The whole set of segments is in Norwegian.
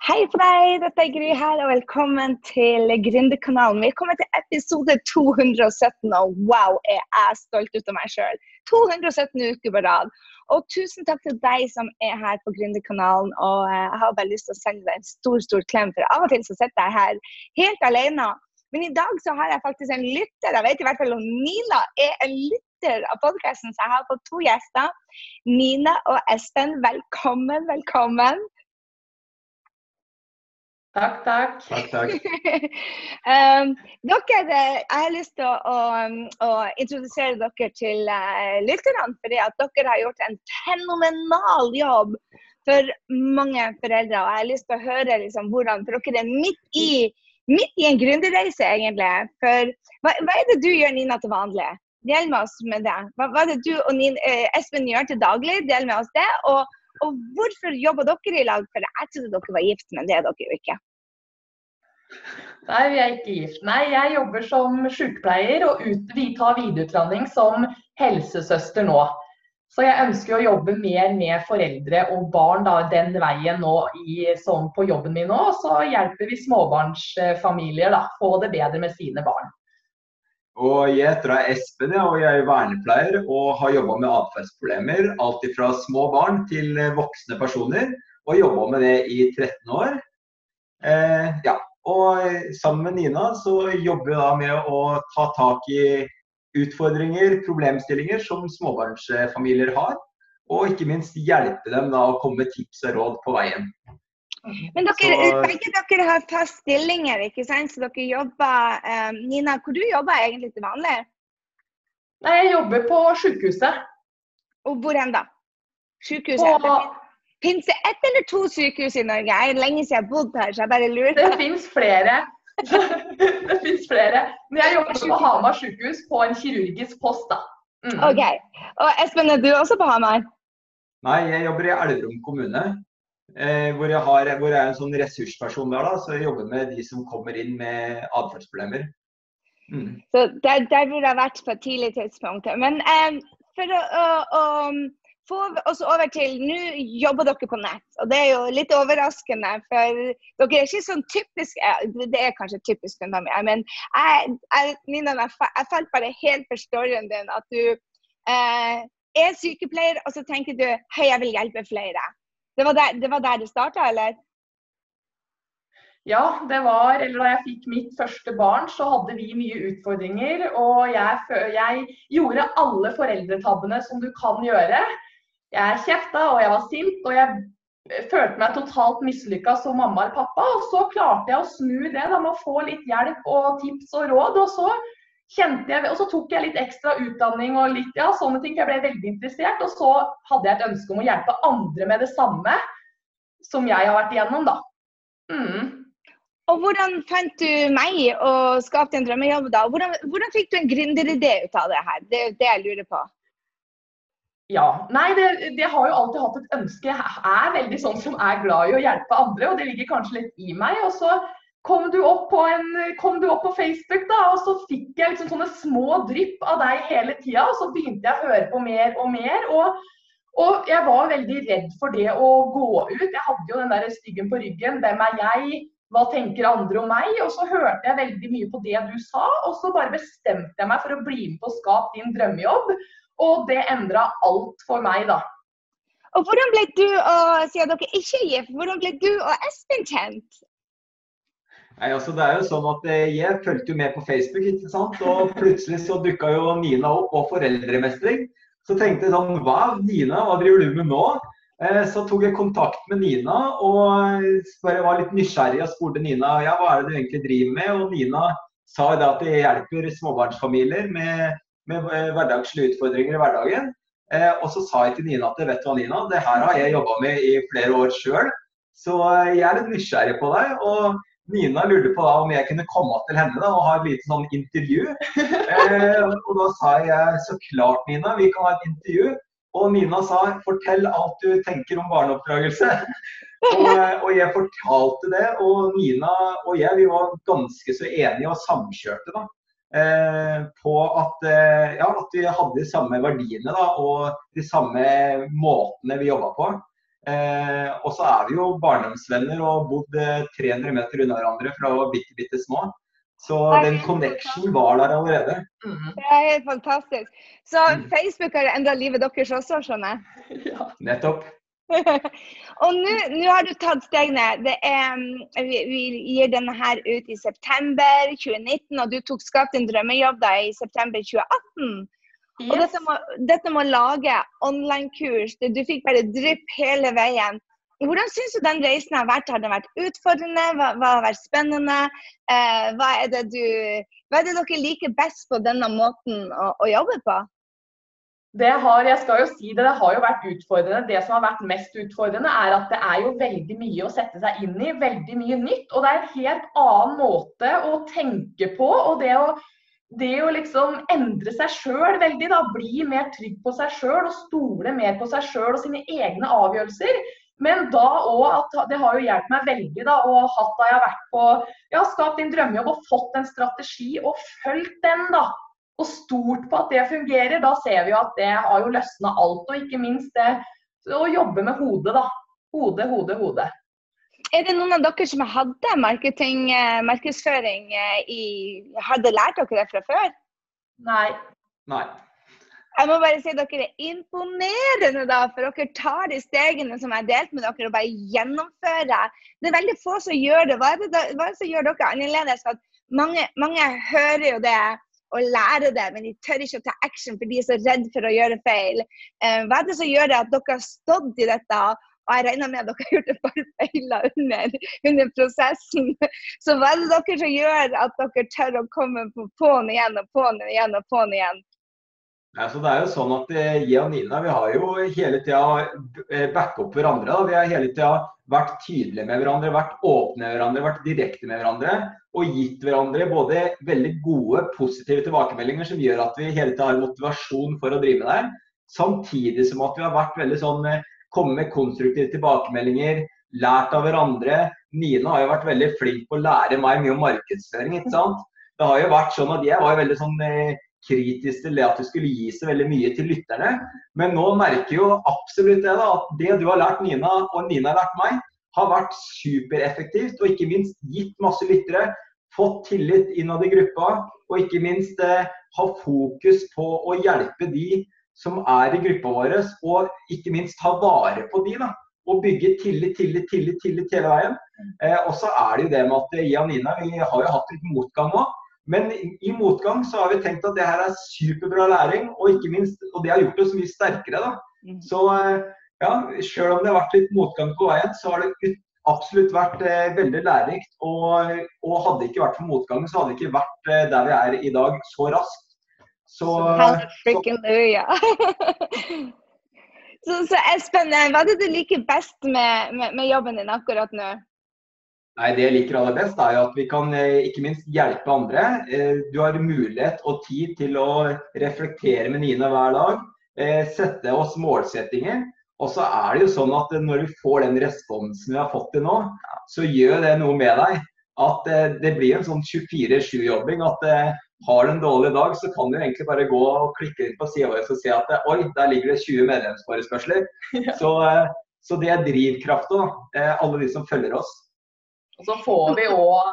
Hei på deg, dette er Gry her, og velkommen til Gründerkanalen. Vi er kommet til episode 217, og wow, er jeg stolt ut av meg sjøl. 217 uker på rad. Og tusen takk til deg som er her på Gründerkanalen. Og eh, jeg har bare lyst til å sende deg en stor, stor klem, for av og til så sitter jeg her helt alene. Men i dag så har jeg faktisk en lytter. Jeg vet i hvert fall om Nina er en lytter av podkasten, så jeg har fått to gjester. Nina og Espen, velkommen, velkommen. Takk, takk. Takk, takk. um, dere, jeg har lyst til å, å, å introdusere dere til uh, lytterne. fordi at dere har gjort en fenomenal jobb for mange foreldre. og Jeg har lyst til å høre liksom, hvordan For dere er midt i, midt i en gründerreise, egentlig. For hva, hva, er det du gjør, Nina, til vanlig? Del med oss med det. Hva, hva er det du og Nina, uh, Espen gjør til daglig? Del med oss det. og og hvorfor jobber dere i lag? For jeg trodde dere var gift, men det er dere jo ikke. Nei, vi er ikke gift. Nei, jeg jobber som sykepleier, og ut, vi tar videreutdanning som helsesøster nå. Så jeg ønsker å jobbe mer med foreldre og barn da, den veien nå i, sånn på jobben min nå. Så hjelper vi småbarnsfamilier da, få det bedre med sine barn. Og Jeg heter Espen og jeg er vernepleier og har jobba med atferdsproblemer. Alt fra små barn til voksne personer. Og jobba med det i 13 år. Eh, ja, og sammen med Nina så jobber vi da med å ta tak i utfordringer, problemstillinger som småbarnsfamilier har. Og ikke minst hjelpe dem da å komme med tips og råd på veien. Men dere, så, begge dere har fast stillinger, ikke sant? så dere jobber um, Nina, hvor du jobber egentlig til vanlig? Nei, Jeg jobber på sykehuset. Og hvor hen da? Sykehuset? På, Fins det ett eller to sykehus i Norge? Det er lenge siden jeg har bodd her, så jeg bare lurer. Det fins flere. det fins flere. Men jeg jobber på Hamar sykehus på en kirurgisk post, da. Mm. Ok. Og Espen, er du også på Hamar? Nei, jeg jobber i Elverum kommune. Eh, hvor, jeg har, hvor, jeg er en sånn ressursperson der, da, så jeg jobber med de som kommer inn med atferdsproblemer. Mm. Så der, der burde jeg vært på et tidlig tidspunkt. Men eh, for å, å, å få oss over til Nå jobber dere på nett, og det er jo litt overraskende. For dere er ikke sånn typisk Det er kanskje typisk for meg, men jeg, jeg, Nina, jeg falt bare helt for storyen din. At du eh, er sykepleier, og så tenker du hei, jeg vil hjelpe flere. Det var der det, var der det starta, eller? Ja, det var Eller da jeg fikk mitt første barn, så hadde vi mye utfordringer. Og jeg, jeg gjorde alle foreldretabbene som du kan gjøre. Jeg kjefta og jeg var sint, og jeg følte meg totalt mislykka som mamma eller pappa. Og så klarte jeg å snu det da, med å få litt hjelp og tips og råd. Og så kjente jeg, og så tok jeg litt ekstra utdanning og litt ja, sånne ting. Jeg ble veldig interessert. Og så hadde jeg et ønske om å hjelpe andre med det samme som jeg har vært igjennom, da. Mm. Og hvordan fant du meg og skapte en drømmejobb da? Hvordan, hvordan fikk du en gründeridé ut av det her? Det er det jeg lurer på. Ja. Nei, det, det, har jo alltid hatt et ønske. Jeg er veldig sånn som er glad i å hjelpe andre, og det ligger kanskje litt i meg. Og så kom du en, kom du opp på Facebook, da, og så fikk jeg liksom sånne små drypp av deg hele tida. Og så begynte jeg å høre på mer og mer. Og, og jeg var veldig redd for det å gå ut. Jeg hadde jo den der styggen på ryggen. Hvem er jeg? Hva tenker andre om meg? Og så hørte jeg veldig mye på det du sa, og så bare bestemte jeg meg for å bli med på Skap din drømmejobb. Og det endra alt for meg, da. Og hvordan ble du og siden dere ikke er gift, hvordan ble du og Espen kjent? Nei, altså det er jo sånn at eh, Jeg fulgte jo med på Facebook, ikke sant? og plutselig så dukka jo Nina opp på foreldremestring. Så tenkte jeg sånn Hva, Nina, hva driver du med nå? Eh, så tok jeg kontakt med Nina og bare var litt nysgjerrig og spurte Nina ja, hva er det du egentlig driver med. Og Nina sa da at jeg hjelper småbarnsfamilier med med eh, hverdagslige utfordringer i hverdagen. Eh, og så sa jeg til Nina at vet du hva Nina, det her har jeg jobba med i flere år sjøl, så eh, jeg er litt nysgjerrig på deg. og Nina lurte på da om jeg kunne komme til henne da, og ha et lite sånn intervju. Eh, og da sa jeg så klart, Nina, vi kan ha et intervju. Og Nina sa fortell alt du tenker om barneoppdragelse. og, og, jeg fortalte det, og Nina og jeg vi var ganske så enige og samkjørte. da. Eh, på at, eh, ja, at, vi hadde de samme verdiene da, og de samme måtene vi jobba på. Eh, og så er vi jo barndomsvenner og bodd 300 meter unna hverandre fra vi var bitte, bitte små. Så den connection var der allerede. Mm. Det er helt fantastisk. Så mm. Facebook har endra livet deres også, skjønner jeg? Ja. Nettopp. og nå har du tatt stegene. Er, mm, vi, vi, gir denne her ut i september 2019, og du tok skapt en drømmejobb da i september 2018. Yes. Og dette med, dette med å lage online-kurs, du fikk bare drypp hele veien. Hvordan syns du den reisen har vært? Har den vært utfordrende? Hva, hva har vært spennende? Eh, hva, er det du, hva er det dere liker best på denne måten å, å jobbe på? Det har, jeg skal jo si det, det har jo vært utfordrende. Det som har vært mest utfordrende, er at det er jo veldig mye å sette seg inn i. Veldig mye nytt. Og det er en helt annen måte å tenke på. Og det å, det å liksom endre seg sjøl veldig, da, bli mer trygg på seg sjøl og stole mer på seg sjøl og sine egne avgjørelser. Men da òg at det har jo hjulpet meg veldig da, og hatt da jeg har vært på ja, skapt din drømmejobb og fått en strategi og fulgt den, da. Og stort på at det fungerer. Da ser vi jo at det har jo løsna alt. Og ikke minst det å jobbe med hodet, da. Hode, hode, hode. Er det noen av dere som hadde eh, markedsføring eh, i Hadde lært dere det fra før? Nei. Nei. Jeg må bare si at dere er imponerende, da, for dere tar de stegene som jeg har delt med dere, og bare gjennomfører. Det er veldig få som gjør det. Hva er det, hva er det som gjør dere annerledes? At mange, mange hører jo det og lærer det, men de tør ikke å ta action for de er så redd for å gjøre feil. Eh, hva er det som gjør det at dere har stått i dette? Og jeg regner med at dere har gjort et par feiler under, under, prosessen. Så hva er det dere som gjør at dere tør å komme på på'n igjen og på'n igjen og på'n igjen? Altså, det er jo sånn at eh, Jeg og Nina vi har jo hele tida eh, backa opp hverandre. Da. Vi har hele tida vært tydelige med hverandre, vært åpne med hverandre, vært direkte med hverandre. Og gitt hverandre både veldig gode, positive tilbakemeldinger som gjør at vi hele tida har motivasjon for å drive det. Samtidig som at vi har vært veldig sånn eh, kommet med konstruktive tilbakemeldinger, lært av hverandre. Nina har jo vært veldig flink på å lære meg mye om markedsføring. ikke sant? Det har jo vært sånn at Jeg var jo veldig sånn kritisk til det at du skulle gi så veldig mye til lytterne. Men nå merker jo absolutt det da, at det du har lært Nina, og Nina har lært meg, har vært supereffektivt. Og ikke minst gitt masse lyttere, fått tillit innad i gruppa. Og ikke minst eh, ha fokus på å hjelpe de som er i gruppa vår, og ikke minst ta vare på de. da og bygge tillit, tillit, tillit, tillit hele veien. Eh, og så er det jo det med at jeg og Nina vi har jo hatt litt motgang nå. Men i motgang så har vi tenkt at det her er superbra læring, og ikke minst, og det har gjort oss mye sterkere. da. Mm. Så eh, ja, selv om det har vært litt motgang på veien, så har det absolutt vært eh, veldig lærerikt. Og, og, hadde det ikke vært for motgangen, så hadde det ikke vært eh, der vi er i dag så raskt. Så, Halleluja. så, så Espen, hva er det du liker best med, med, med jobben din akkurat nå? Nei, Det jeg liker aller best, er at vi kan eh, ikke minst hjelpe andre. Eh, du har mulighet og tid til å reflektere med Nina hver dag. Eh, sette oss målsettinger. Og så er det jo sånn at når vi får den responsen vi har fått til nå, så gjør det noe med deg. At det blir en sånn 24-7-jobbing. At har du en dårlig dag, så kan du egentlig bare gå og klikke inn på sida vår og se at oi, der ligger det 20 medlemsforespørsler. Ja. Så, så, det er drivkrafta, alle de som følger oss. Og så får vi òg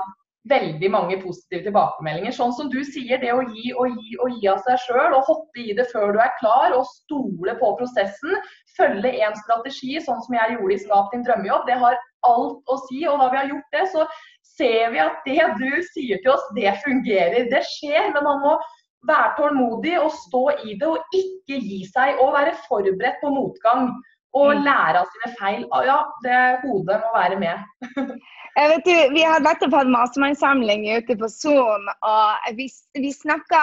veldig mange positive tilbakemeldinger. Sånn som du sier, det å gi og gi og gi av seg sjøl, og hoppe i det før du er klar, og stole på prosessen. Følge en strategi, sånn som jeg gjorde i Skap din drømmejobb. Det har alt å si. Og da vi har gjort det, så ser vi at det du sier til oss, det fungerer. Det skjer, men man må være tålmodig og stå i det, og ikke gi seg. Og være forberedt på motgang. Og mm. lære av sine feil. Ja, det hodet må være med. Jeg vet du, Vi har nettopp hatt mastermannssamling ute på Zoom, og vi, vi snakka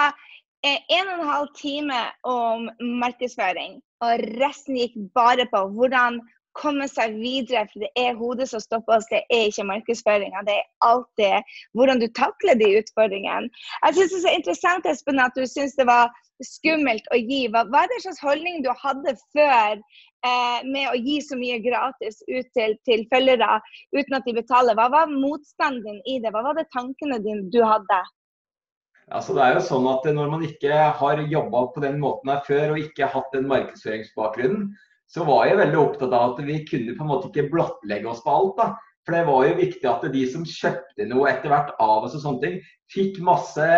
eh, en og en halv time om markedsføring. Og resten gikk bare på hvordan komme seg videre. For det er hodet som stopper oss, det er ikke markedsføringa. Det er alltid hvordan du takler de utfordringene. Jeg syns det er så interessant Espen, at du syns det var skummelt å gi. Hva, hva er det slags holdning du hadde før eh, med å gi så mye gratis ut til, til følgere uten at de betaler. Hva var motstanden din i det? Hva var det tankene dine du hadde? Altså, det er jo sånn at Når man ikke har jobba på den måten her før og ikke hatt den markedsføringsbakgrunnen, så var jeg veldig opptatt av at vi kunne på en måte ikke blottlegge oss på alt. da. For det var jo viktig at de som kjøpte noe etter hvert av oss og sånne ting, fikk masse,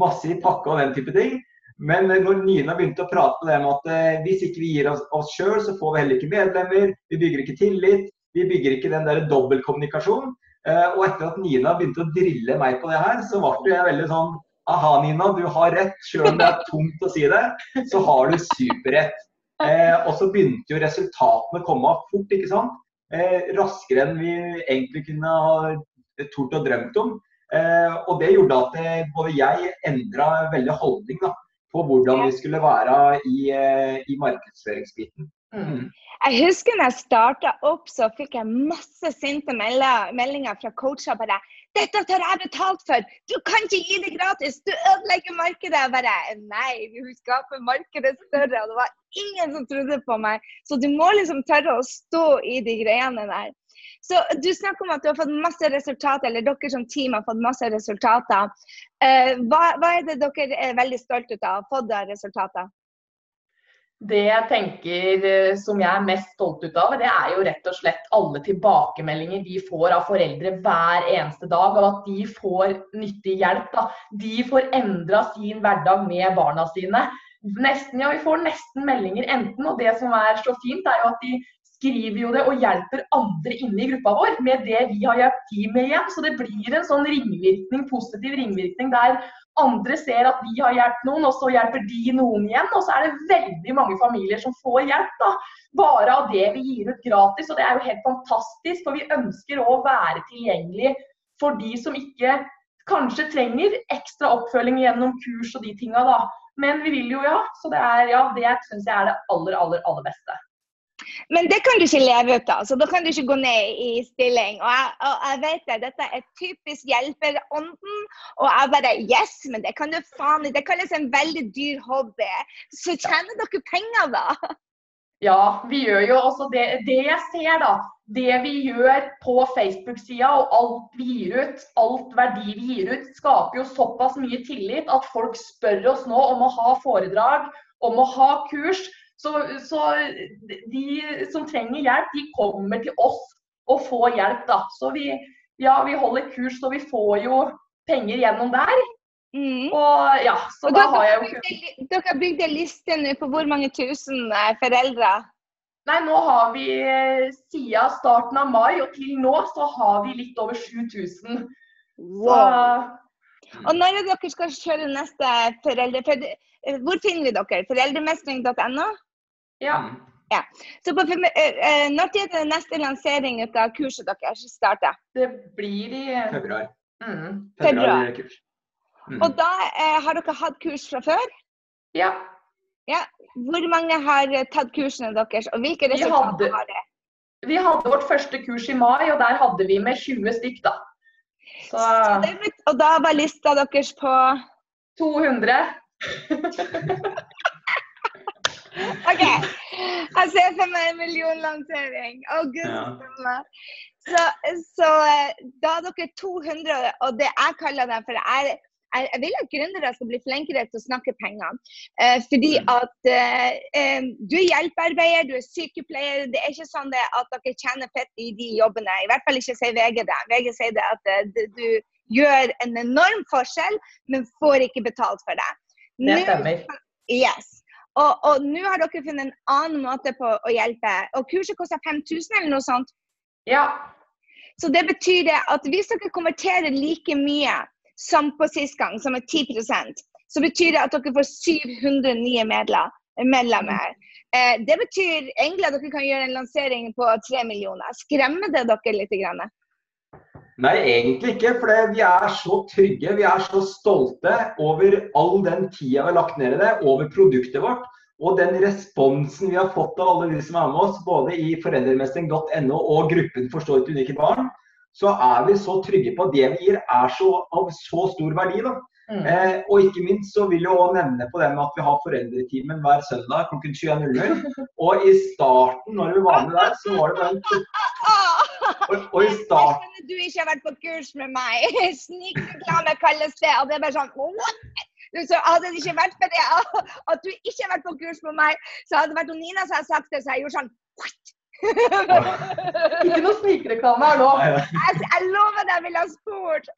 masse i pakke og den type ting. Men når Nina begynte å prate på det med at eh, hvis ikke vi gir oss, oss sjøl, så får vi heller ikke medlemmer, vi bygger ikke tillit, vi bygger ikke den der dobbeltkommunikasjon. Eh, og etter at Nina begynte å drille meg på det her, så ble jeg veldig sånn Aha, Nina, du har rett. Selv om det er tungt å si det, så har du superrett. Eh, og så begynte jo resultatene å komme fort, ikke sant. Eh, raskere enn vi egentlig kunne ha tort og drømt om. Eh, og det gjorde at det, eh, både jeg endra veldig holdning da, på hvordan vi skulle være i, eh, i markedsføringsbiten. Mm. Jeg husker når jeg starta opp, så fikk jeg masse sinte meldinger fra coacher. bare 'Dette tar jeg betalt for! Du kan ikke gi det gratis! Du ødelegger markedet!' Jeg bare Nei, vi skaper markedet større. Og det var ingen som trodde på meg. Så du må liksom tørre å stå i de greiene der. Så Du snakker om at du har fått masse resultater, eller dere som team har fått masse resultater. Eh, hva, hva er det dere er veldig stolte av å ha fått av resultater? Det jeg tenker eh, som jeg er mest stolt ut av, det er jo rett og slett alle tilbakemeldinger vi får av foreldre hver eneste dag. Og at de får nyttig hjelp. Da. De får endra sin hverdag med barna sine. Nesten, ja, Vi får nesten meldinger enten, og det som er så fint, er jo at de skriver jo det og hjelper andre inne i gruppa vår med det vi har hjulpet de med igjen. Så det blir en sånn ringvirkning, positiv ringvirkning der andre ser at vi har hjulpet noen, og så hjelper de noen igjen. Og så er det veldig mange familier som får hjelp da, bare av det vi gir ut gratis. Og det er jo helt fantastisk, for vi ønsker å være tilgjengelig for de som ikke kanskje trenger ekstra oppfølging gjennom kurs og de tinga. Men vi vil jo, ja. Så det er ja, det syns jeg er det aller, aller, aller beste. Men det kan du ikke leve ut av, så da kan du ikke gå ned i stilling. Og jeg, og jeg vet det, dette er typisk hjelperånden. Og jeg bare Yes, men det kan du faen ikke. Det kalles en veldig dyr hobby. Så tjener dere penger, da? Ja, vi gjør jo også det. Det jeg ser, da. Det vi gjør på Facebook-sida og alt vi gir ut, alt verdi vi gir ut, skaper jo såpass mye tillit at folk spør oss nå om å ha foredrag, om å ha kurs. Så, så, de som trenger hjelp, de kommer til oss og får hjelp, da. Så vi, ja, vi holder kurs, så vi får jo penger gjennom der. Mm. Og ja, så og da har jeg jo kunnet Dere har bygd en liste nå på hvor mange tusen eh, foreldre? Nei, nå har vi eh, siden starten av mai og til nå så har vi litt over 7000. Wow. Så, og når dere skal kjøre neste foreldre... Eh, hvor finner vi dere? Foreldremestring.no? Ja. Mm. ja. Så på, når er det neste lansering av kurset deres starter? Det blir i februar. Mm. Februar. februar. Mm. Og da eh, har dere hatt kurs fra før? Ja. ja. Hvor mange har tatt kursene deres, og hvilke resultater har det? Vi hadde vårt første kurs i mai, og der hadde vi med 20 stykk, da. Så... Så det, og da var lista deres på 200. OK. Jeg ser for meg en millionlansering. Å, gud ja. Så, så, eh, da er dere 200, og det jeg kaller dem for jeg, jeg vil at gründere skal bli flinkere til å snakke penger. Eh, fordi mm. at eh, du er hjelpearbeider, du er sykepleier. Det er ikke sånn at dere tjener fett i de jobbene. I hvert fall ikke sier VG det. VG sier det at eh, du gjør en enorm forskjell, men får ikke betalt for det. Det stemmer. Yes. Og nå har dere funnet en annen måte på å hjelpe. Og kurset koster 5000 eller noe sånt? Ja. Så det betyr det at hvis dere konverterer like mye som på sist gang, som er 10% så betyr det at dere får 700 nye medlemmer. Eh, det betyr egentlig at dere kan gjøre en lansering på 3 millioner. Skremmer det dere litt? Grann? Nei, egentlig ikke. For vi er så trygge, vi er så stolte over all den tida vi har lagt ned i det, over produktet vårt. Og den responsen vi har fått av alle de som er med oss, både i foreldremestring.no og gruppen Forstå ikke unike barn, så er vi så trygge på at det vi gir er så, av så stor verdi. da. Mm. Eh, og ikke minst så vil jeg også nevne på det med at vi har foreldretimen hver søndag klokken 21.00. Og i starten, når vi var med der, så var det bare en og, og i starten Du ikke har vært på kurs med meg. Snikreklame kalles det. Og det er bare sånn What? Så hadde det ikke vært for det at du ikke har vært på kurs med meg, så hadde det vært Nina som hadde sagt det, så jeg gjorde sånn Ikke noe snikreklame her nå. Jeg, jeg lover deg, jeg ville ha spurt.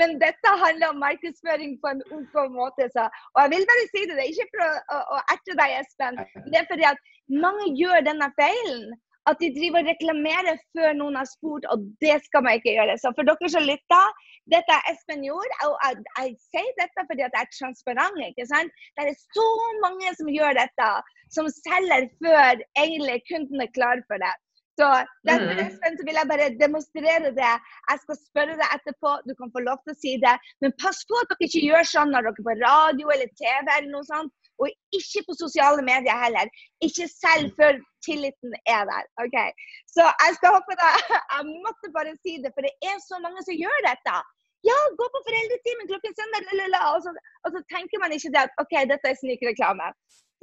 Men dette handler om markedsføring på en OK måte. Så. Og jeg vil bare si det, det er ikke for å, å, å erte deg, Espen. Det er fordi at mange gjør denne feilen. At de driver og reklamerer før noen har spurt, og det skal man ikke gjøre. Så for dere som lytter, dette er Espen Jord, og jeg, jeg, sier dette fordi at jeg er transparent. ikke sant? Det er så mange som gjør dette, som selger før egentlig kunden er klar for det. Så derfor Mm. Espen, så vil jeg bare demonstrere det. Jeg skal spørre deg etterpå, du kan få lov til å si det. Men pass på at dere ikke gjør sånn når dere er på radio eller TV eller noe sånt. Og ikke på sosiale medier heller. Ikke selv før tilliten er der. ok? Så jeg skal håpe da, Jeg måtte bare si det, for det er så mange som gjør dette. Ja, gå på foreldretimen klokken søndag, lalala, og, så, og så tenker man ikke det at OK, dette er snikreklame.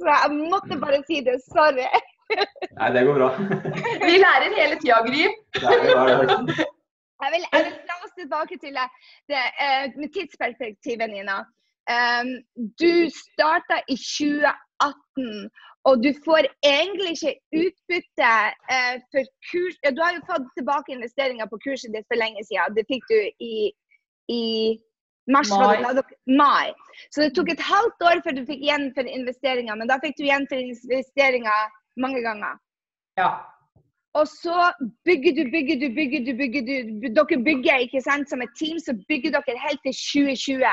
Så jeg måtte bare si det. Sorry. Nei, det går bra. Vi lærer hele tida, Gry. Jeg vil, jeg vil la oss tilbake til det, det eh, med tidsperspektivet, Nina. Du starta i 2018, og du får egentlig ikke utbytte eh, for kurs... Ja, du har jo fått tilbake investeringer på kurset ditt for lenge siden. Det fikk du i, i mars. Mai. mai. Så det tok et halvt år før du fikk igjen for investeringer, men da fikk du igjen for investeringer mange ganger. Ja. Og så bygger du, bygger du, bygger du, bygger du. Dere bygger ikke sant, som et team, så bygger dere helt til 2020.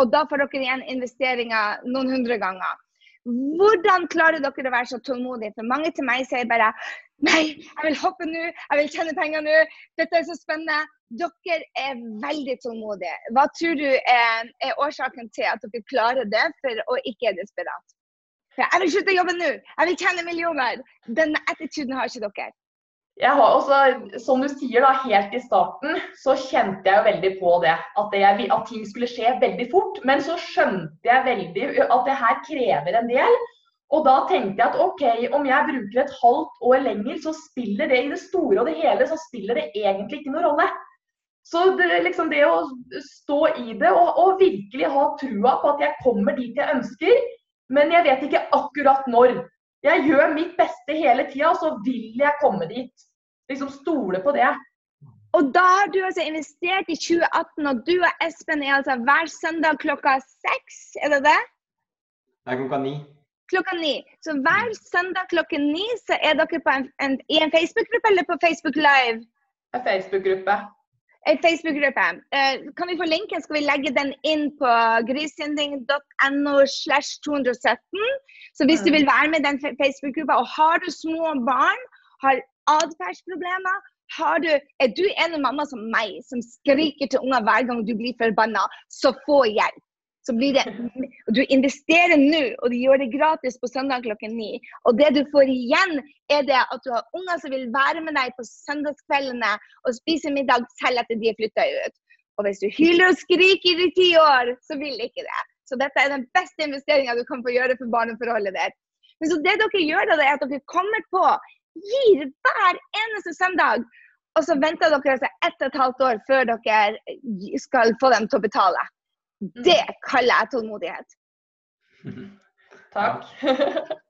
Og da får dere igjen investeringer noen hundre ganger. Hvordan klarer dere å være så tålmodige? For mange til meg sier bare Nei, jeg vil hoppe nå, jeg vil tjene penger nå. Dette er så spennende. Dere er veldig tålmodige. Hva tror du er, er årsaken til at dere klarer det, for å ikke er desperat? Jeg vil slutte å jobbe nå. Jeg vil tjene millioner. Denne attituden har ikke dere. Jeg har også, som du sier da, helt i starten, så kjente jeg jo veldig på det. At, det, at ting skulle skje veldig fort. Men så skjønte jeg veldig at det her krever en del. Og da tenkte jeg at OK, om jeg bruker et halvt år lenger, så spiller det i det store og det hele, så spiller det egentlig ikke noen rolle. Så det, liksom det å stå i det og, og virkelig ha trua på at jeg kommer dit jeg ønsker, men jeg vet ikke akkurat når. Jeg gjør mitt beste hele tida, og så vil jeg komme dit. Liksom stole på det. Og da har du altså investert i 2018, og du og Espen er altså hver søndag klokka seks, er det det? Det er klokka ni. Klokka ni. Så hver søndag klokken ni så er dere på en, en, i en Facebook-gruppe eller på Facebook Live? En Facebook-gruppe. En Facebook-gruppe. Eh, kan vi få linken? Skal vi legge den inn på grissynding.no slash 217? Så hvis du Mm. vil være med i den Facebook-gruppa, og har du små barn, har atferdsproblemer, har du, er du en mamma som meg, som skriker til unger hver gang du blir forbanna, så få hjelp. Så blir det, Du investerer nå, og du gjør det gratis på søndag klokken ni. Og det du får igjen, er det at du har unger som vil være med deg på søndagskveldene og spise middag selv etter de er flytta ut. Og hvis du hyler og skriker i ti år, så vil ikke det. Så dette er den beste investeringa du kan få gjøre for barneforholdet ditt. Men så det dere gjør, da, det er at dere kommer på, gir hver eneste søndag. Og så venter dere altså ett og et halvt år før dere skal få dem til å betale. Det kaller jeg tålmodighet. Takk.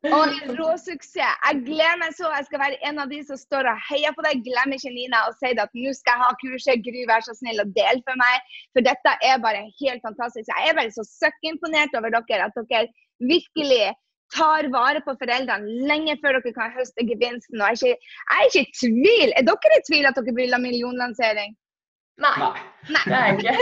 Og en rå suksess. Jeg gleder meg så. Jeg skal være en av de som står og heier på deg. Glem ikke Nina og si at nå skal jeg ha kurset. Gry, vær så snill og del for meg. For dette er bare helt fantastisk. Jeg er bare så søkkimponert over dere. At dere virkelig tar vare på foreldrene lenge før dere kan høste gevinsten. Og jeg er ikke, jeg er ikke i tvil. Er dere i tvil at dere vil ha millionlansering? Nei. Nei. Det er jeg ikke.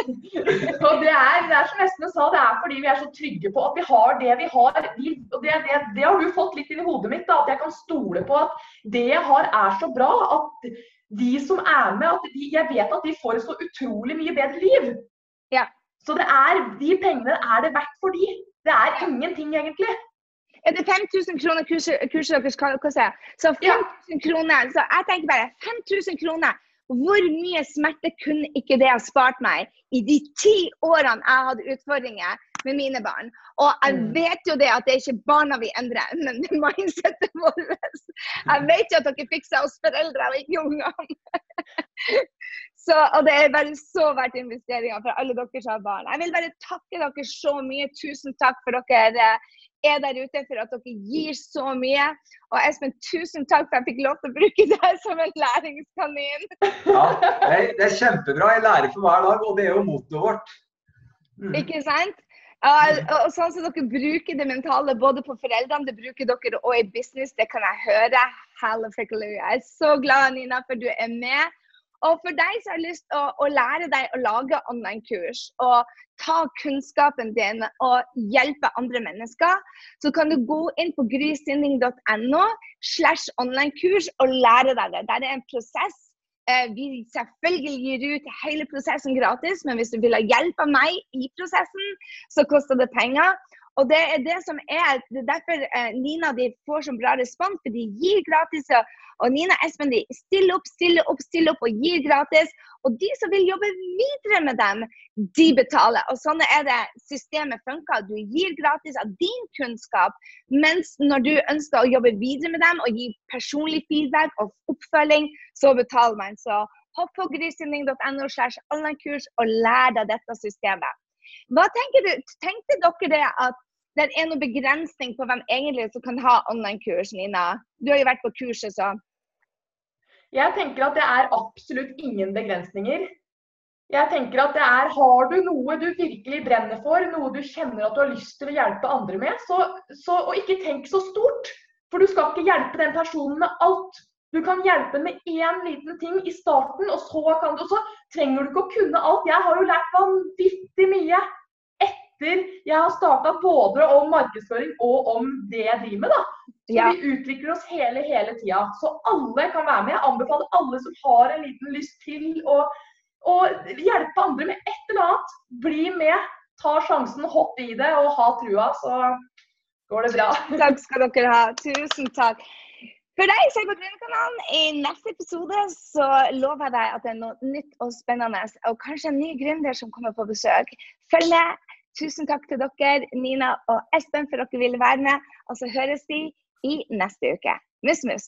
Og det er, det er som Espen sa, det er fordi vi er så trygge på at vi har det vi har. Vi, og det, det, det har du fått litt inn i hodet mitt, da, at jeg kan stole på at det jeg har er så bra at de som er med, at de, jeg vet at de får et så utrolig mye bedre liv. Ja. Så det er, de pengene er det verdt for de. Det er ingenting egentlig. Er det 5000 kroner kurset, kurset deres skal koste? Så 5000 kroner, så jeg tenker bare 5000 kroner. Hvor mye smerte kunne ikke det ha spart meg? I de ti årene jeg hadde utfordringer med mine barn? Og jeg Mm. vet jo det at det er ikke barna vi endrer, men det mindsetet vårt. Jeg vet jo at dere fikser oss foreldre og ikke ungene. Så, og det er bare så verdt investeringer for alle dere som har barn. Jeg vil bare takke dere så mye. Tusen takk for dere er der ute, for at dere gir så mye. Og Espen, tusen takk for at jeg fikk lov til å bruke deg som en læringskanin. Ja, det er kjempebra. Jeg lærer for hver dag, og det er jo mottoet vårt. Mm. Ikke sant? Og sånn som Dere bruker det mentale både på foreldrene, det bruker dere og i business. Det kan jeg høre. Halleluja. Jeg er så glad Nina, for du er med. Og for deg som har lyst til å, å, lære deg å lage online-kurs og ta kunnskapen din og hjelpe andre mennesker, så kan du gå inn på grysynding.no slash online-kurs og lære deg det. Det er en prosess vi selvfølgelig gir ut hele prosessen gratis, men hvis du vil ha hjelp av meg i prosessen, så koster det penger. Og det er det som er, det er derfor eh, Nina de får så bra respons, for de gir gratis. Og Nina Espen de stiller opp, stiller opp, stiller opp og gir gratis. Og de som vil jobbe videre med dem, de betaler. Og sånn er det systemet funker. Du gir gratis av din kunnskap, mens når du ønsker å jobbe videre med dem og gi personlig feedback og oppfølging, så betaler man. Så hopp på grisinding.no slash online-kurs og lær deg dette systemet. Hva tenker du, Tenkte dere det at det er noen begrensning på hvem egentlig som kan ha online-kurs, Nina? Du har jo vært på kurset, så. Jeg tenker at det er absolutt ingen begrensninger. Jeg tenker at det er, Har du noe du virkelig brenner for, noe du kjenner at du har lyst til å hjelpe andre med, så, så, og ikke tenk så stort. For du skal ikke hjelpe den personen med alt. Du kan hjelpe med én liten ting i starten, og så, du, og så trenger du ikke å kunne alt. Jeg har jo lært vanvittig mye etter jeg har starta både om markedsføring og om det jeg driver med. da. Så ja. Vi utvikler oss hele, hele tida. Så alle kan være med. Jeg anbefaler alle som har en liten lyst til å, å hjelpe andre med et eller annet. Bli med. Ta sjansen, hopp i det og ha trua, så går det bra. Takk skal dere ha. Tusen takk. For deg som er på Gründerkanalen, i neste episode så lover jeg deg at det er noe nytt og spennende. Og kanskje en ny gründer som kommer på besøk. Følg med. Tusen takk til dere, Nina og Espen, for at dere ville være med. Og så høres vi i neste uke. Mus, mus.